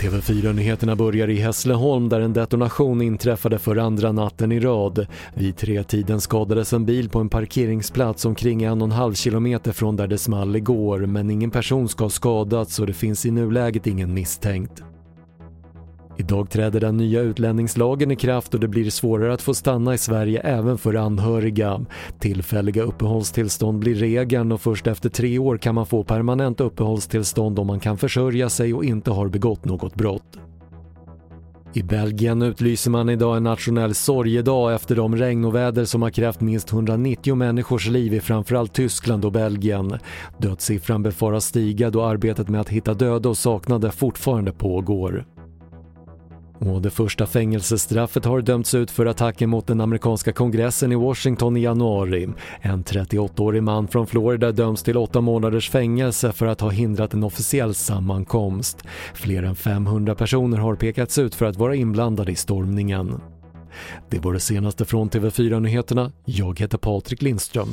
TV4-nyheterna börjar i Hässleholm där en detonation inträffade för andra natten i rad. Vid tretiden skadades en bil på en parkeringsplats omkring en och en halv kilometer från där det small igår men ingen person ska ha skadats och det finns i nuläget ingen misstänkt. Idag träder den nya utlänningslagen i kraft och det blir svårare att få stanna i Sverige även för anhöriga. Tillfälliga uppehållstillstånd blir regeln och först efter tre år kan man få permanent uppehållstillstånd om man kan försörja sig och inte har begått något brott. I Belgien utlyser man idag en nationell sorgedag efter de regnoväder som har krävt minst 190 människors liv i framförallt Tyskland och Belgien. Dödssiffran befaras stiga då arbetet med att hitta döda och saknade fortfarande pågår. Och det första fängelsestraffet har dömts ut för attacken mot den amerikanska kongressen i Washington i januari. En 38-årig man från Florida döms till åtta månaders fängelse för att ha hindrat en officiell sammankomst. Fler än 500 personer har pekats ut för att vara inblandade i stormningen. Det var det senaste från TV4 Nyheterna. Jag heter Patrik Lindström.